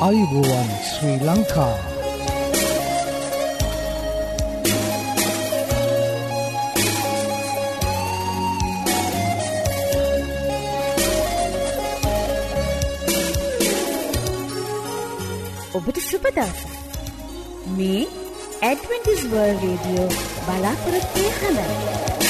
අයිබෝවන් ශ්‍රී ලංකා ඔබට සුපදස මේ ඇඩවෙන්ටිස්වර් රේඩියෝ බලාපොරොත්වය හඬ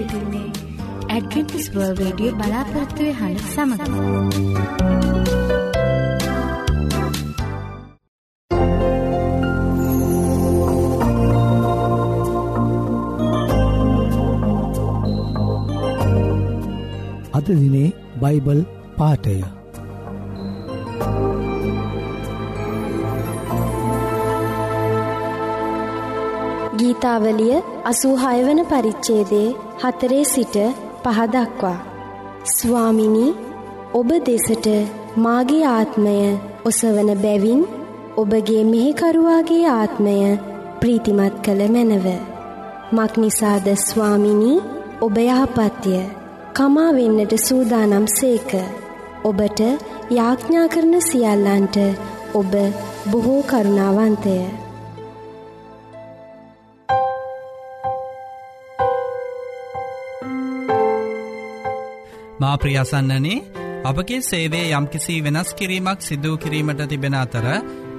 සිටින්නේ ඇඩවෙන්ටිස් වර්ල් රේඩියෝ බලාපොරොත්තුවය හඬ සමඟ. අද දිනේ බයිබල් පාටය ගීතාවලිය අසූහයවන පරිච්චේදේ හතරේ සිට පහදක්වා. ස්වාමිනී ඔබ දෙසට මාගේ ආත්මය ඔසවන බැවින් ඔබගේ මෙහෙකරුවාගේ ආත්මය ප්‍රීතිමත් කළ මැනව. මක්නිසාද ස්වාමිනී ඔබ යහපත්ය කමා වෙන්නට සූදානම් සේක. ඔබට යාඥා කරන සියල්ලන්ට ඔබ බොහෝ කරුණාවන්තය. මා ප්‍රියසන්නනේ අපගේ සේවේ යම්කිසි වෙනස් කිරීමක් සිදූ කිරීමට තිබෙන අතර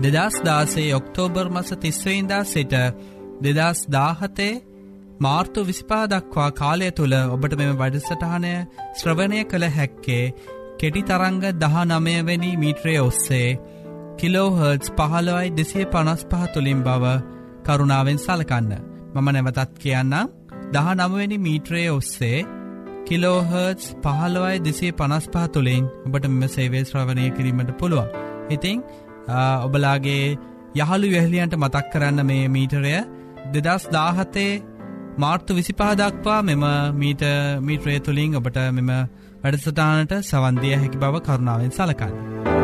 දෙදස් දාසේ ඔක්තෝබර් මස තිස්වයින්දා සිට දෙදස් දාහතේ මාර්තු විසිපා දක්වා කාලය තුළ ඔබට මෙම වැඩසටහනය ශ්‍රවණය කළ හැක්කේ කෙටි තරංග දහ නමයවැනි මීට්‍රය ඔස්සේ කිලෝහර්ටස් පහළවයි දෙසිය පනස් පහ තුළින් බව කරුණාවෙන් සලකන්න. මම නැවතත් කියන්න දහ නමවැනි මීට්‍රය ඔස්සේ කිලෝහර්ටස් පහළවයි දෙසේ පනස් පහ තුළින් ඔබට මෙම සේවේ ශ්‍රවණය කිරීමට පුළුවන්. ඉතිං ඔබලාගේ යහළු වැහලියන්ට මතක් කරන්න මේ මීටරය දෙදස් දාහතේ මාර්තු විසිපහදක්වා මෙම මීට මීට්‍රේ තුළින් ඔබට මෙම වැඩසටානට සවන්දිය හැකි බව කරුණාවෙන් සලකන්න.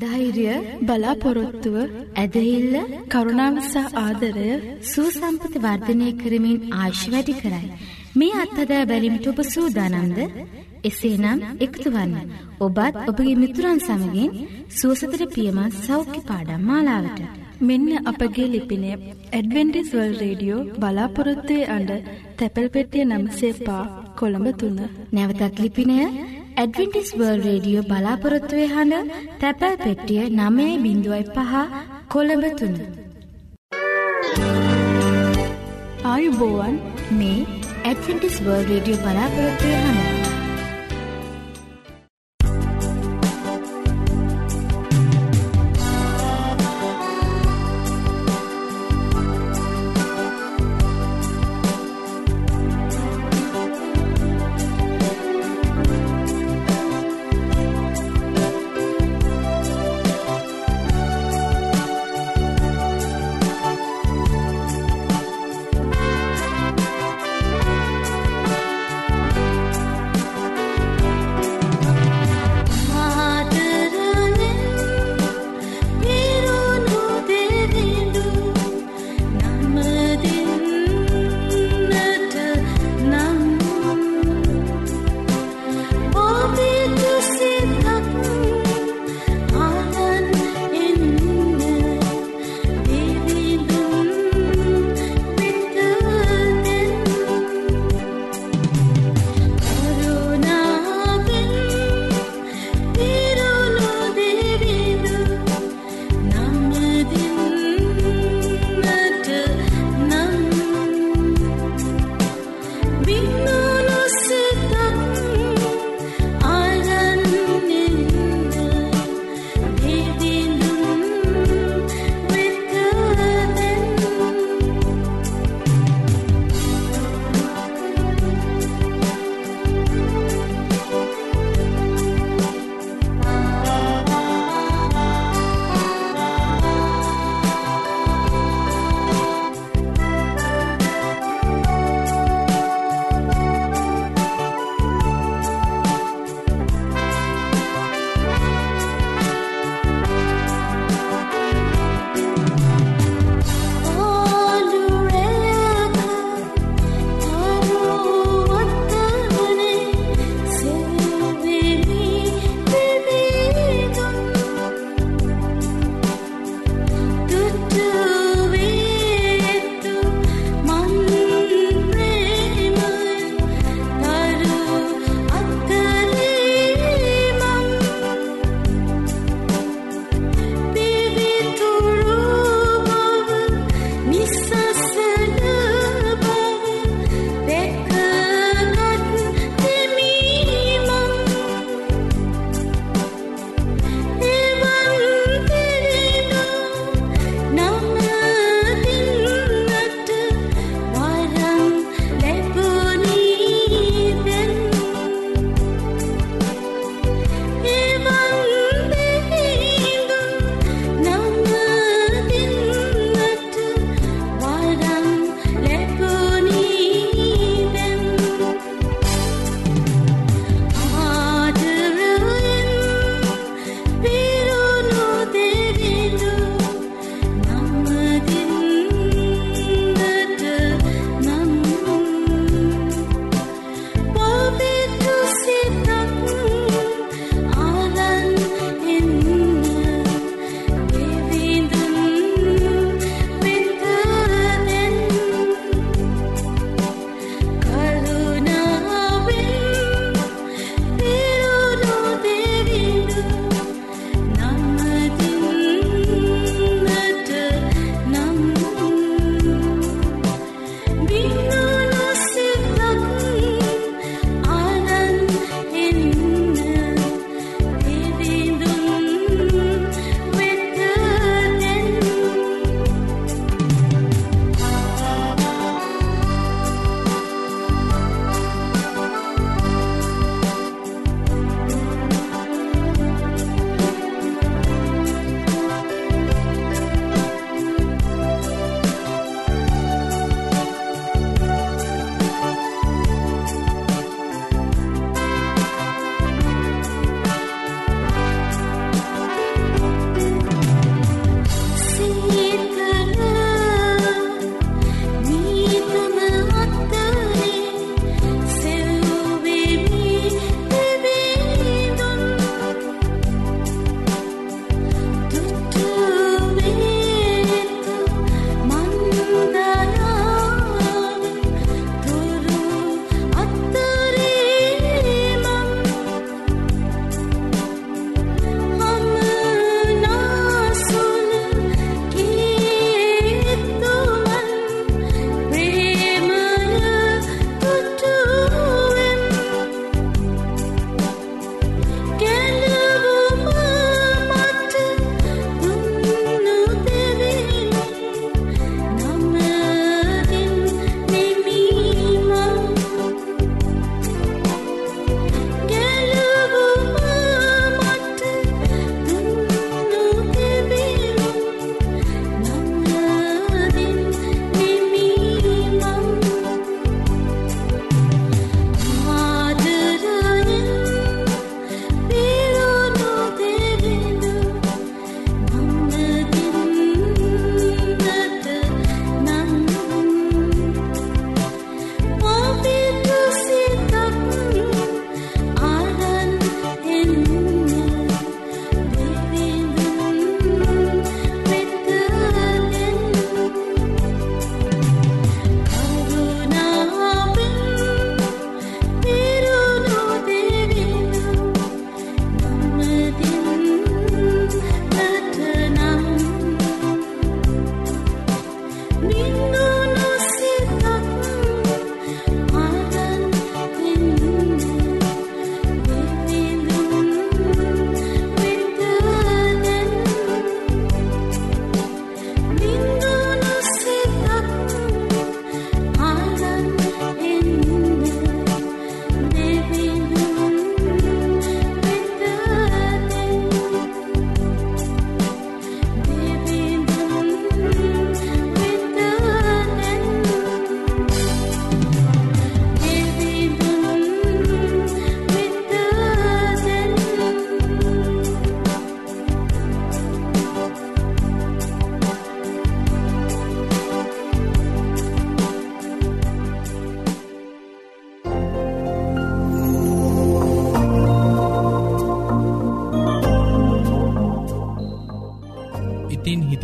ධෛර්ය බලාපොරොත්තුව ඇදහිල්ල කරුණාවසා ආදරය සූසම්පති වර්ධනය කරමින් ආශ් වැඩි කරයි. මේ අත්හදා බැලිමිට ඔබ සූදානන්ද එසේනම් එකතුවන්න ඔබත් ඔබගේ මිතුරන් සමගින් සුවසතර පියමත් සෞඛ්‍ය පාඩම් මාලාවට. මෙන්න අපගේ ලිපිනය ඇඩවෙන්ඩිස්වල් රේඩියෝ බලාපොරොත්තුවේ අඩ තැපැල් පෙටිය නම්සේ පා කොළඹ තුන්න. නැවතත් ලිපිනය ඇඩවෙන්ටිස් වර්ල් රේඩියෝ බලාපොරොත්තුවේ හඬ තැපැල් පෙට්ටිය නමේ බිඳුවයි පහ කොළඹ තුන. ආයුබෝවන් මේ ඇඩවෙන්ටිස් වර්ල් රේඩියෝ බලාපොරොත්තුවය හඬ.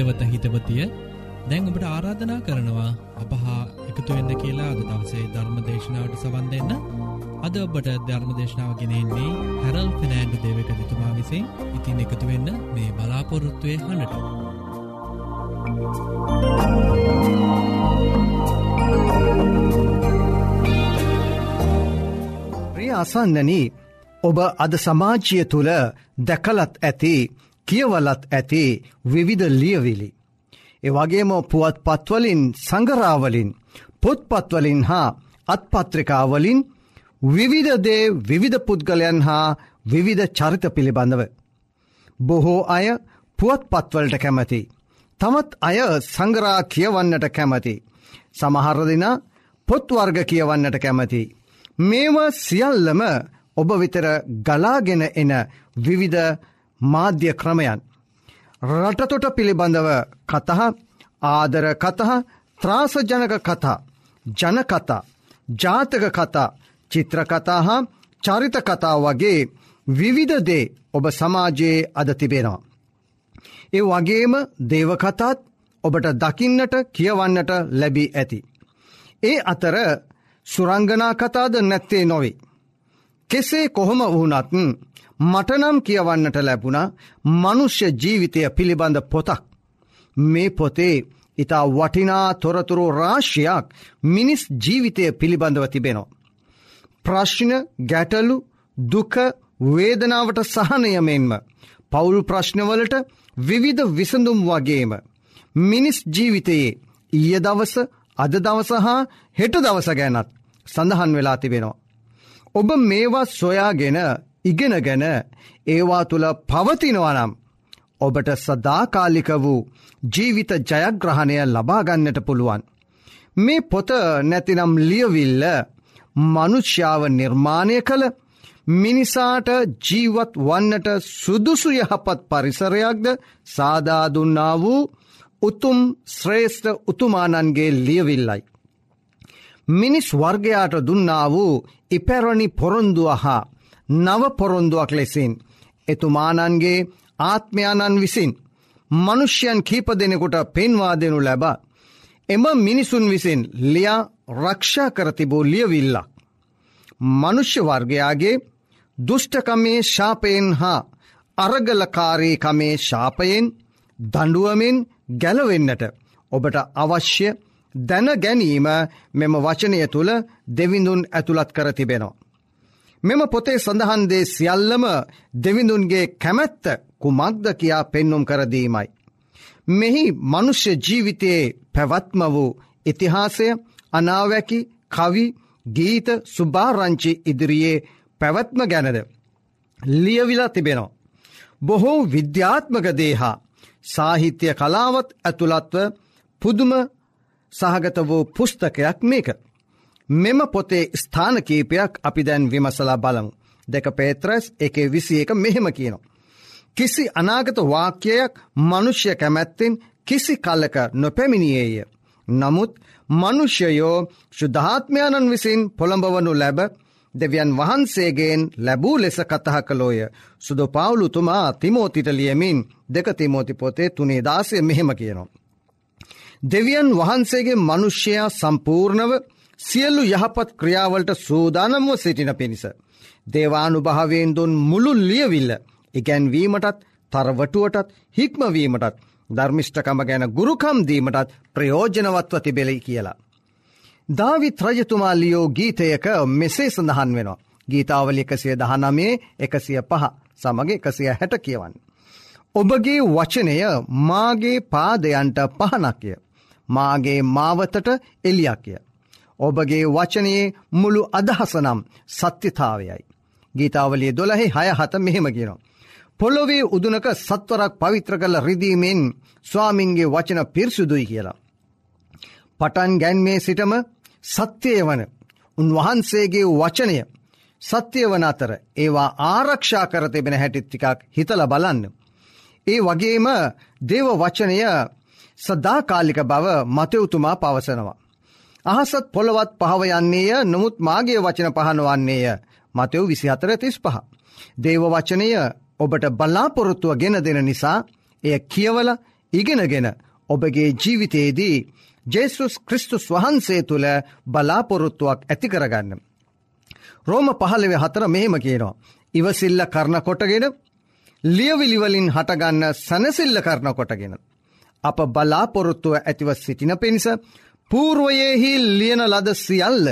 හිතවත හිතවතිය. දැන් ඔබට ආරාධනා කරනවා අපහා එකතුවෙන්න කියලා අද දවසේ ධර්ම දේශනාවට සවන් දෙන්න. අද ඔබට ධර්ම දේශනාව ගෙනෙන්නේ හැරල් ෆිනෑන්ඩු දේවක තුමා විසින්. ඉතින් එකතුවෙන්න මේ බලාපොරොත්තුවය හඬට. ප්‍රිය අසන්නනී ඔබ අද සමාජය තුළ දැකලත් ඇති කියවලත් ඇති විවිධ ලියවිලි. එවගේම පුවත් පත්වලින් සංගරාවලින් පොත්පත්වලින් හා අත්පත්‍රිකාවලින් විවිධදේ විවිධ පුද්ගලයන් හා විවිධ චරිත පිළිබඳව. බොහෝ අය පුවත් පත්වලට කැමති. තමත් අය සංගරා කියවන්නට කැමති. සමහරදින පොත්වර්ග කියවන්නට කැමති. මේම සියල්ලම ඔබ විතර ගලාගෙන එන විවිධ මාධ්‍ය ක්‍රමයන්. රටතොට පිළිබඳව කතහ ආදර කතහ ත්‍රාසජනක කතා ජනකතා ජාතක කතා චිත්‍රකතා හා චරිත කතා වගේ විවිධදේ ඔබ සමාජයේ අද තිබෙනවා. ඒ වගේම දේවකතාත් ඔබට දකින්නට කියවන්නට ලැබී ඇති. ඒ අතර සුරංගනා කතාද නැත්තේ නොවේ. කෙසේ කොහොම වුනත් මටනම් කියවන්නට ලැබුණ මනුෂ්‍ය ජීවිතය පිළිබඳ පොතක්. මේ පොතේ ඉතා වටිනා තොරතුරු රාශියක් මිනිස් ජීවිතය පිළිබඳව තිබෙනවා. ප්‍රශ්න ගැටලු දුක වේදනාවට සහනයමෙන්ම පවුල් ප්‍රශ්නවලට විවිධ විසඳුම් වගේම. මිනිස් ජීවිතයේ ඊය දවස අද දවස හා හෙට දවස ගැනත් සඳහන් වෙලා තිබෙනවා. ඔබ මේවා සොයාගෙන ඉගෙන ගැන ඒවා තුළ පවතිනවනම් ඔබට සදාකාලික වූ ජීවිත ජයග්‍රහණය ලබාගන්නට පුළුවන්. මේ පොත නැතිනම් ලියවිල්ල මනුෂ්‍යාව නිර්මාණය කළ මිනිසාට ජීවත් වන්නට සුදුසු යහපත් පරිසරයක්ද සාදාදුන්නා වූ උතුම් ශ්‍රේෂ්ඨ උතුමානන්ගේ ලියවිල්ලයි. මිනිස් වර්ගයාට දුන්නා වූ ඉපැරණි පොරොන්දුව හා නව පොරොන්දුවක් ලෙසින් එතුමානන්ගේ ආත්මයානන් විසින් මනුෂ්‍යයන් කීප දෙනෙකුට පෙන්වා දෙනු ලැබ එම මිනිසුන් විසින් ලියා රක්ෂා කරතිබූ ලියවිල්ලක්. මනුෂ්‍ය වර්ගයාගේ දුෘෂ්ටකමේ ශාපයෙන් හා අරගලකාරීකමේ ශාපයෙන් දඩුවමෙන් ගැලවෙන්නට ඔබට අවශ්‍ය දැන ගැනීම මෙම වචනය තුළ දෙවිඳුන් ඇතුළත් කර තිබෙනවා. මෙම පොතේ සඳහන්දේ සියල්ලම දෙවිඳුන්ගේ කැමැත්ත කුමක්ද කියා පෙන්නුම් කරදීමයි. මෙහි මනුෂ්‍ය ජීවිතයේ පැවත්ම වූ ඉතිහාසය අනාවැකි කවි ගීත සුභාරංචි ඉදිරියේ පැවැත්ම ගැනද. ලියවිලා තිබෙනවා. බොහෝ විද්‍යාත්මක දේහා සාහිත්‍ය කලාවත් ඇතුළත්ව පුදුම සහගත වූ පුස්තකයක් මේක. මෙම පොතේ ස්ථානකීපයක් අපි දැන් විමසලා බලමු. දෙක පේත්‍රස් එක විසි එක මෙහෙම කියනවා. කිසි අනාගත වාක්‍යයක් මනුෂ්‍ය කැමැත්තෙන් කිසි කල්ලක නොපැමිණියේය. නමුත් මනුෂ්‍යයෝ ශුද්ධාත්මයාණන් විසින් පොළඹවනු ලැබ දෙවියන් වහන්සේගෙන් ලැබූ ලෙස කතහ කළෝය. සුදු පවුලුතුමා තිමෝතිට ලියමින් දෙක තිමෝති පොතේ තුනේ දාසය මෙහෙම කියනවා. දෙවියන් වහන්සේගේ මනුෂ්‍යයා සම්පූර්ණව සියල්ලු යහපත් ක්‍රියාවලට සූදානම්ව සිටින පිණිස. දේවානු භාවයෙන් දුන් මුළු ලියවිල්ල ඉගැන්වීමටත් තරවටුවටත් හික්මවීමටත් ධර්මිෂ්ඨකම ගැන ගුරුකම් දීමටත් ප්‍රයෝජනවත්ව තිබෙලයි කියලා. ධවිත් රජතුමා ලියෝ ගීතයක මෙසේ සඳහන් වෙනවා. ගීතාවල එකසිය දහනමේ එකසිය පහ සමග එකසිය හැට කියවන්න. ඔබගේ වචනය මාගේ පාදයන්ට පහනක්ය. මාගේ මාවතට එලියක්ය. ඔබගේ වචනයේ මුළු අදහසනම් සත්‍යතාවයයි. ගීතාවලිය දොළහි හය හත මෙහෙම කියනවා. පොළොවේ උදුනක සත්වරක් පවිත්‍ර කළ රිදීමෙන් ස්වාමින්ගේ වචන පිරිසුදුයි කියලා. පටන් ගැන්මේ සිටම සත්‍යය වන උන්වහන්සේගේ වචනය සත්‍යය වන අතර ඒවා ආරක්ෂා කර තිබෙන හැටිත්තිකක් හිතල බලන්න. ඒ වගේම දේව වචනය සදාකාලික බව මතයුතුමා පවසනවා. අහසත් පොළොවත් පහව යන්නේය නොමුත් මාගේ වචන පහනවන්නේය මතයව් විසි අතර තිස් පහ. දේව වචනය ඔබට බලාපොරොත්තුව ගෙන දෙන නිසා එය කියවල ඉගෙනගෙන ඔබගේ ජීවිතයේදී ජේසුස් ක්‍රිස්තුස් වහන්සේ තුළ බලාපොරොත්තුවක් ඇති කරගන්න. රෝම පහළව හතර මෙහෙම කියනවා. ඉවසිල්ල කරන කොටගෙන ලියවිලිවලින් හටගන්න සැනසිල්ල කරන කොටගෙන. අප බලාපොරොත්තුව ඇතිව සිටින පිණිස පූර්වයෙහි ලියන ලද සියල්ල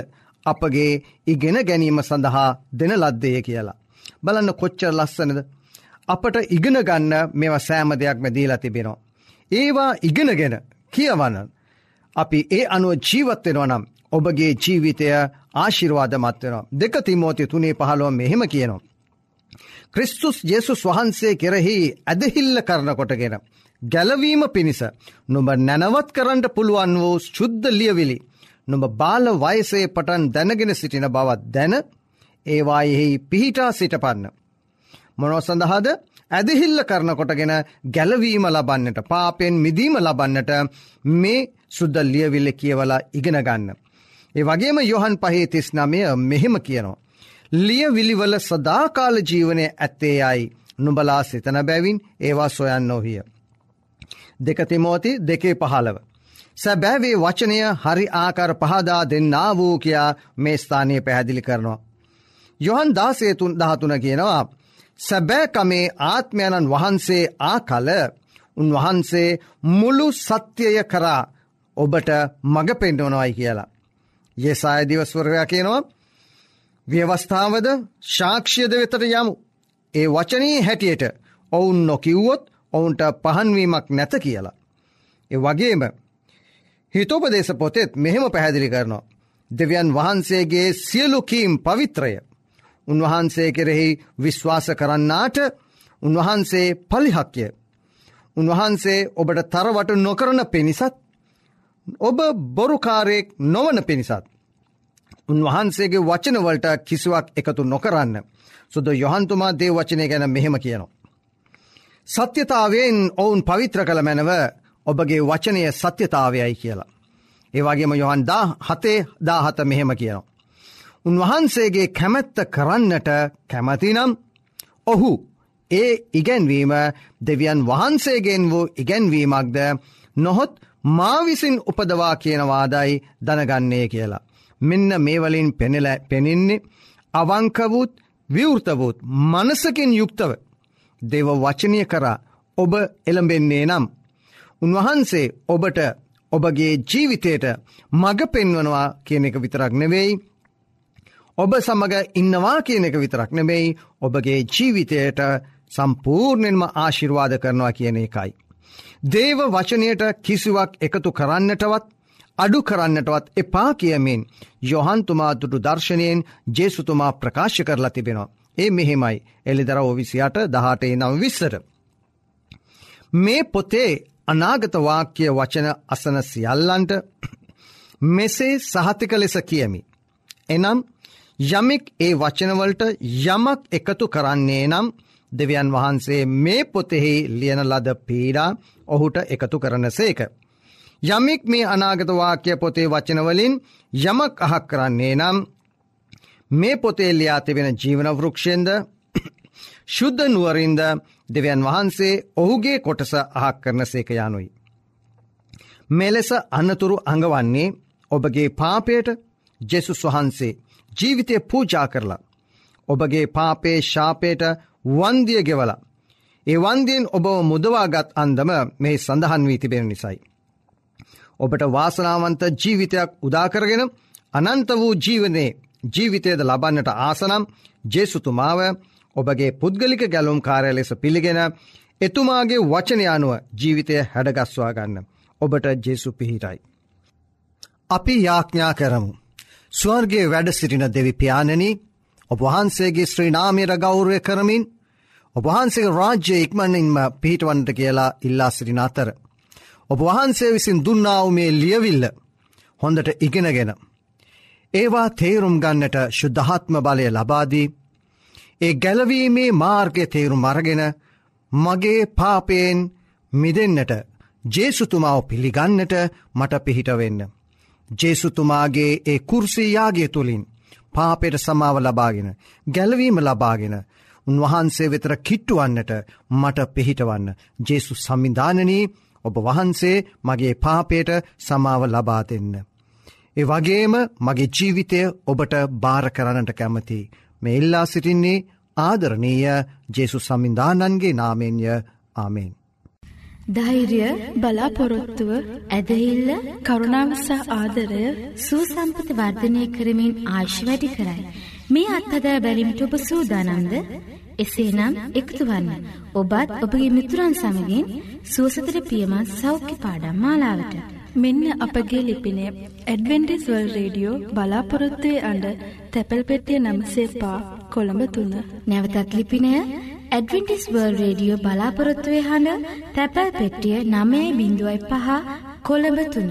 අපගේ ඉගෙන ගැනීම සඳහා දෙන ලද්දය කියලා. බලන්න කොච්චර ලස්සනද. අපට ඉගෙන ගන්න මෙව සෑම දෙයක්ම දීලා තිබෙනවා. ඒවා ඉගෙනගෙන කියවන්න. අපි ඒ අනුව ජීවත්වෙනවා නම් ඔබගේ ජීවිතය ආශිරවාදමත් වෙනවා. දෙක තිමෝති තුනේ පහළුව මෙහෙම කියනවා. ක්‍රිස්තුස් ජේසුස් වහන්සේ කෙරෙහි ඇදහිල්ල කරන කොටගෙන. ගැලවීම පිණිස නොබ නැනවත් කරන්නට පුළුවන් වූ ශුද්ධ ලියවිලි. නොබ බාල වයසේ පටන් දැනගෙන සිටින බවත් දැන ඒවායෙහි පිහිටා සිටපන්න. මොනො සඳහාද ඇදහිල්ල කරන කොටගෙන ගැලවීම ලබන්නට පාපෙන් මිදීම ලබන්නට මේ සුද්ද ලියවිල්ල කියවලා ඉගෙන ගන්න. ඒ වගේම යොහන් පහේ තිස් නමය මෙහෙම කියනවා. ලිය විලිවල සදාකාල ජීවනය ඇත්තේ අයි නුබලා සිතන බැවින් ඒවා සොයන් නොහිය. දෙකතිමෝති දෙකේ පහළව. සැබෑවේ වචනය හරි ආකර පහදා දෙන්නා වූ කියා මේ ස්ථානය පැහැදිලි කරනවා. යොහන් දාසේතුන් දහතුන කියනවා. සැබෑකමේ ආත්මයණන් වහන්සේ ආ කල උන්වහන්සේ මුළු සත්‍යය කරා ඔබට මඟ පෙන්ඩවනොයි කියලා. යෙසාය දිවස්වරයා කියනවා ව්‍යවස්ථාවද ශාක්ෂයද වෙතට යමු. ඒ වචනී හැටියට ඔවුන් නොකිව්වොත් ඔවුන්ට පහන්වීමක් නැත කියලා. ඒ වගේම හිතෝපදේශ පොතෙත් මෙහෙම පැහැදිලි කරනවා. දෙවියන් වහන්සේගේ සියලුකීම් පවිත්‍රය. උන්වහන්සේ කෙරෙහි විශ්වාස කරන්නාට උන්වහන්සේ පලිහක්ය. උන්වහන්සේ ඔබට තරවට නොකරන පිණිසත් ඔබ බොරුකාරයෙක් නොවන පිණිසත්. උන්වහන්සේගේ වචනවලට කිසිවක් එකතු නොකරන්න. සුද යොහන්තුමා දේ වචනය ගැන මෙහෙම කියනවා. සත්‍යතාවයෙන් ඔවුන් පවිත්‍ර කළ මැනව ඔබගේ වචනය සත්‍යතාවයයි කියලා. ඒවාගේම යොහන් දා හතේ දාහත මෙහෙම කියනවා. උන්වහන්සේගේ කැමැත්ත කරන්නට කැමතිනම් ඔහු ඒ ඉගැන්වීම දෙවියන් වහන්සේගෙන් වූ ඉගැන්වීමක්ද නොහොත් මාවිසින් උපදවා කියනවාදයි දනගන්නේ කියලා. මෙන්න මේවලින් පෙනෙල පෙනෙන්නේ අවංකවූත් විවෘතවූත් මනසකින් යුක්තව දෙව වචනය කරා ඔබ එළඹෙන්නේ නම්. උන්වහන්සේ ඔබට ඔබගේ ජීවිතයට මග පෙන්වනවා කියන එක විතරක් නෙවෙයි. ඔබ සමඟ ඉන්නවා කියන එක විතරක් නෙවෙයි ඔබගේ ජීවිතයට සම්පූර්ණයෙන්ම ආශිර්වාද කරනවා කියන එකයි. දේව වචනයට කිසිවක් එකතු කරන්නටවත් අඩු කරන්නටවත් එපා කියමින් යොහන්තුමාතුටු දර්ශනයෙන් ජේසුතුමා ප්‍රකාශ කරලා තිබෙනවා. ඒ මෙහෙමයි එලිදර ඕවිසියට දහටේ නම් විස්සර. මේ පොතේ අනාගතවාක්‍ය වචන අසන සියල්ලන්ට මෙසේ සහතික ලෙස කියමි. එනම් යමෙක් ඒ වචනවලට යමක් එකතු කරන්නේ නම් දෙවියන් වහන්සේ මේ පොතෙහි ලියන ලද පීඩා ඔහුට එකතු කරන සේක. යමෙක් මේ අනාගතවාක්‍ය පොතේ වචනවලින් යමක් අහක් කරන්නේ නම් මේ පොතේ ලියා තිබෙන ජීවන වෘක්ෂයෙන්ද ශුද්ධ නුවරින්ද දෙවියන් වහන්සේ ඔහුගේ කොටස අහක් කරන සේක යනුයි. මෙලෙස අන්නතුරු අඟවන්නේ ඔබගේ පාපයට ජෙසුස් වහන්සේ ජීවිතය පූජා කරලා. ඔබගේ පාපේ ශාපයට වන්දිය ගෙවල. ඒ වන්දියෙන් ඔබ මුදවාගත් අන්දම මේ සඳහන් වී තිබෙන නිසයි. ඔබට වාසනාවන්ත ජීවිතයක් උදාකරගෙන අනන්ත වූ ජීවනයේ ජීවිතයද ලබන්නට ආසනම් ජේසුතුමාව ඔබගේ පුද්ගලික ගැලුම් කාරය ලෙස පිළිගෙන එතුමාගේ වචනය අනුව ජීවිතය හැඩගස්වා ගන්න. ඔබට ජේසු පිහිටයි. අපි යාඥා කරමු. ස්වර්ගේ වැඩ සිටින දෙවි පියාණනී ඔබ වහන්සේගේ ශ්‍රී නාමයට ගෞරය කරමින් ඔබහන්සේ රාජ්‍ය ඉක්මනින්ම පිහිටවන්නට කියලා ඉල්ලා සිටින අතර. ඔබ වහන්සේ විසින් දුන්නාව මේ ලියවිල්ල හොඳට ඉගෙනගෙන. ඒවා තේරුම් ගන්නට ශුද්ධහත්ම බලය ලබාදී. ඒ ගැලවීමේ මාර්ගය තේරුම් අරගෙන මගේ පාපයෙන් මිදෙන්නට ජේසුතුමාව පිළිගන්නට මට පිහිටවෙන්න. ජේසුතුමාගේ ඒ කුර්සීයාගේ තුළින් පාපෙට සමාව ලබාගෙන ගැලවීම ලබාගෙන උන්වහන්සේ වෙතර කිට්ටුවන්නට මට පිහිටවන්න ජේසු සම්මිධානනී ඔබ වහන්සේ මගේ පාපයට සමාව ලබා දෙන්න. ඒ වගේම මගේ ජීවිතය ඔබට භාර කරන්නට කැමති මේ ඉල්ලා සිටින්නේ ආදරණීය ජේසු සම්මිධානන්ගේ නාමෙන්ය ආමෙන්. ධෛර්ය බලාපොරොත්තුව ඇදහිල්ල කරුණාවසා ආදරය සූසම්පත වර්ධනය කරමින් ආශ් වැඩි කරයි. මේ අත්හදා බැලිමිට ඔබ සූදානන්ද එසේනම් එකතුවන්න ඔබත් ඔබගේ මිතුරන් සමගින් සුවසතර පියමත් සෞඛ්‍ය පාඩම් මාලාවට. මෙන්න අපගේ ලිපිනය ඇඩවෙන්ඩිස්වල් රේඩියෝ බලාපොරොත්තුවේ අඩ තැපැල් පෙටිය නම්සේ පා කොළඹ තුන්න. නැවතත් ලිපිනය ඇඩවෙන්ටිස් වර්ල් රේඩියෝ බලාපොරොත්තුවේ හඬ තැපැල් පෙට්ටිය නමේ බිඳුවයි පහ කොළඹ තුන්න.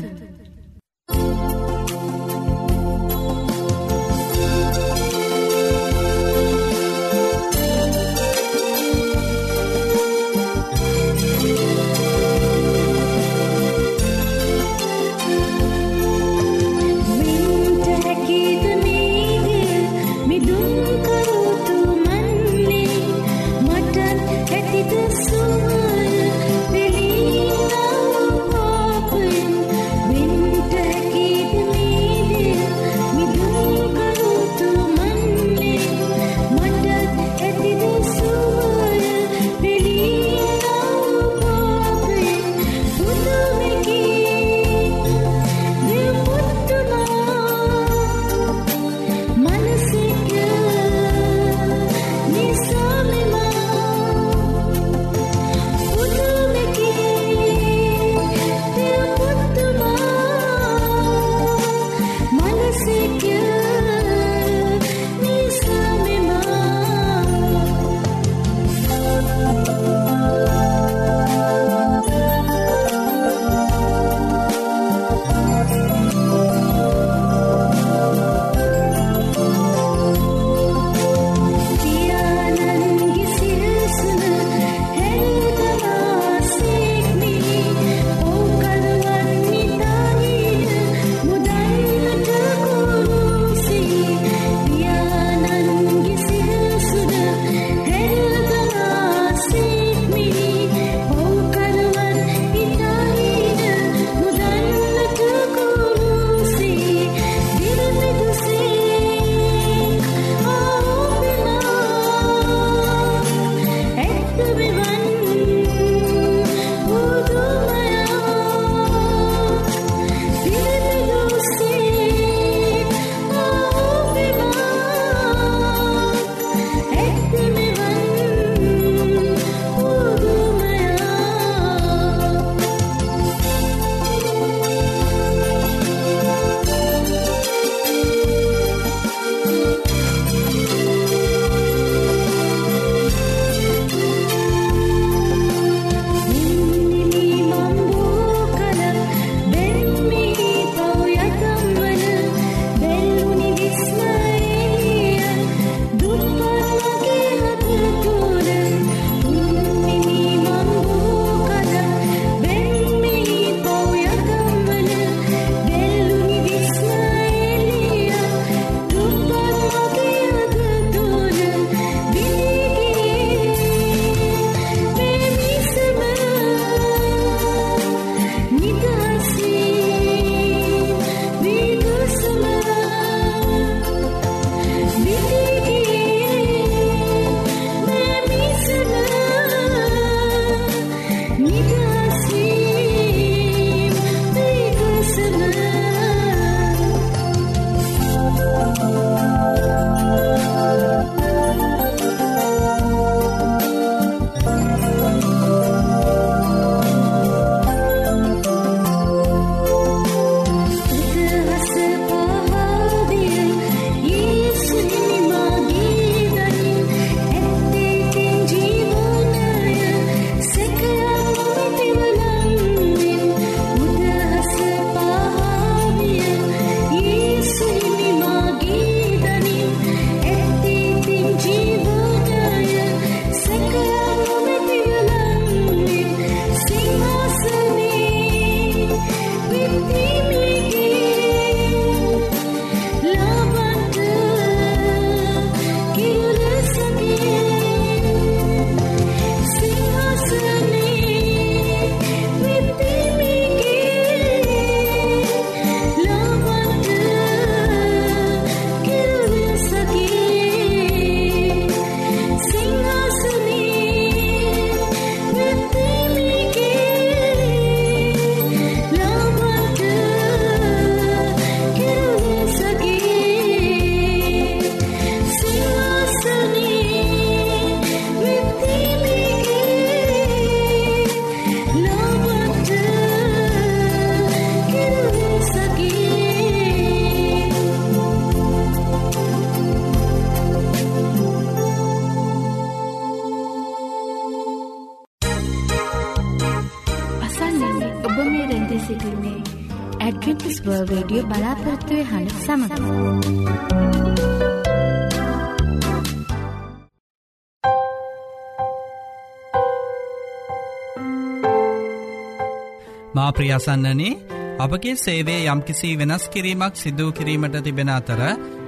මා ප්‍රියසන්නනේ අපගේ සේවේ යම්කිසි වෙනස් කිරීමක් සිදූ කිරීමට තිබෙන අතර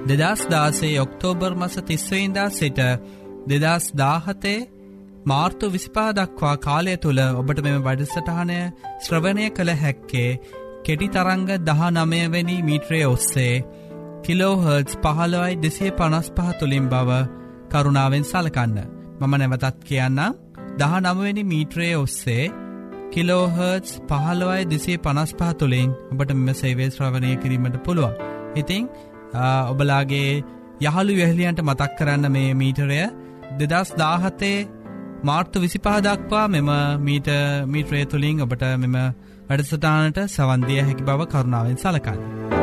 දෙදස් දාසේ ඔක්තෝබර් මස තිස්වයින්දා සිට දෙදස් දාහතේ මාර්තු විසිපා දක්වා කාලය තුළ ඔබට මෙම වැඩසටහනය ශ්‍රවණය කළ හැක්කේ කෙටි තරංග දහ නමයවැනි මීට්‍රය ඔස්සේ කිලෝහර්ටස් පහළොවයි දෙසිය පනස් පහ තුළින් බව කරුණාවෙන් සලකන්න. මම නැවතත් කියන්න දහ නමවෙනි මීට්‍රය ඔස්සේ කිලෝහර්ටස් පහළොවයි දෙසේ පනස් පහ තුළින් ඔබට මෙම සේවේ ශ්‍රවණය කිරීමට පුළුවන් ඉතිං ඔබලාගේ යහළු වැහලියන්ට මතක් කරන්න මේ මීටරය දෙදස් දාහතේ මාර්තු විසිපහ දක්වා මෙම මීට මීට්‍රය තුළින් ඔබට මෙම වැඩසටානට සවන්දිය හැකි බව කරුණාවෙන් සලකන්න.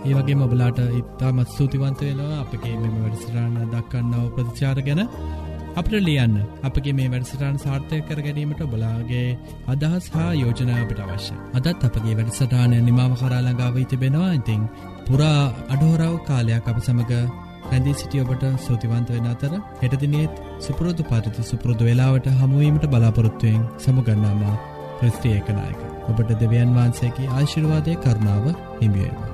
ඒ වගේ මොබලාට ඉත්තාමත් ස්තුතිවන්ත වෙනවා අපගේ මෙම වැඩසිරාණ දක්කන්නාව ප්‍රතිචාර ගැන. අපට ලියන්න අපගේ මේ වැඩසටාන් සාර්ථය කර ගැනීමට බලාගේ අදහස් හා යෝජනාවට අවශ්‍ය. අදත් අපගේ වැඩසටානය නිමාව කරාලඟාව තිබෙනවා. ඉතිං පුරා අඩහෝරාව කාලයක් අප සමඟ රැඳී සිටිය ඔබට සූතිවන්ත වෙන අතර හෙටදිනෙත් සුපුරුදු පරිදි සුපුරුදු වෙලාවට හමුවීමට බලාපොරොත්තුවයෙන් සමුගන්නාම ප්‍රස්ත්‍රිය එකනායක ඔබට දෙවියන් වහන්සේගේ ආශිර්වාදය කරුණාව හිමියේවා.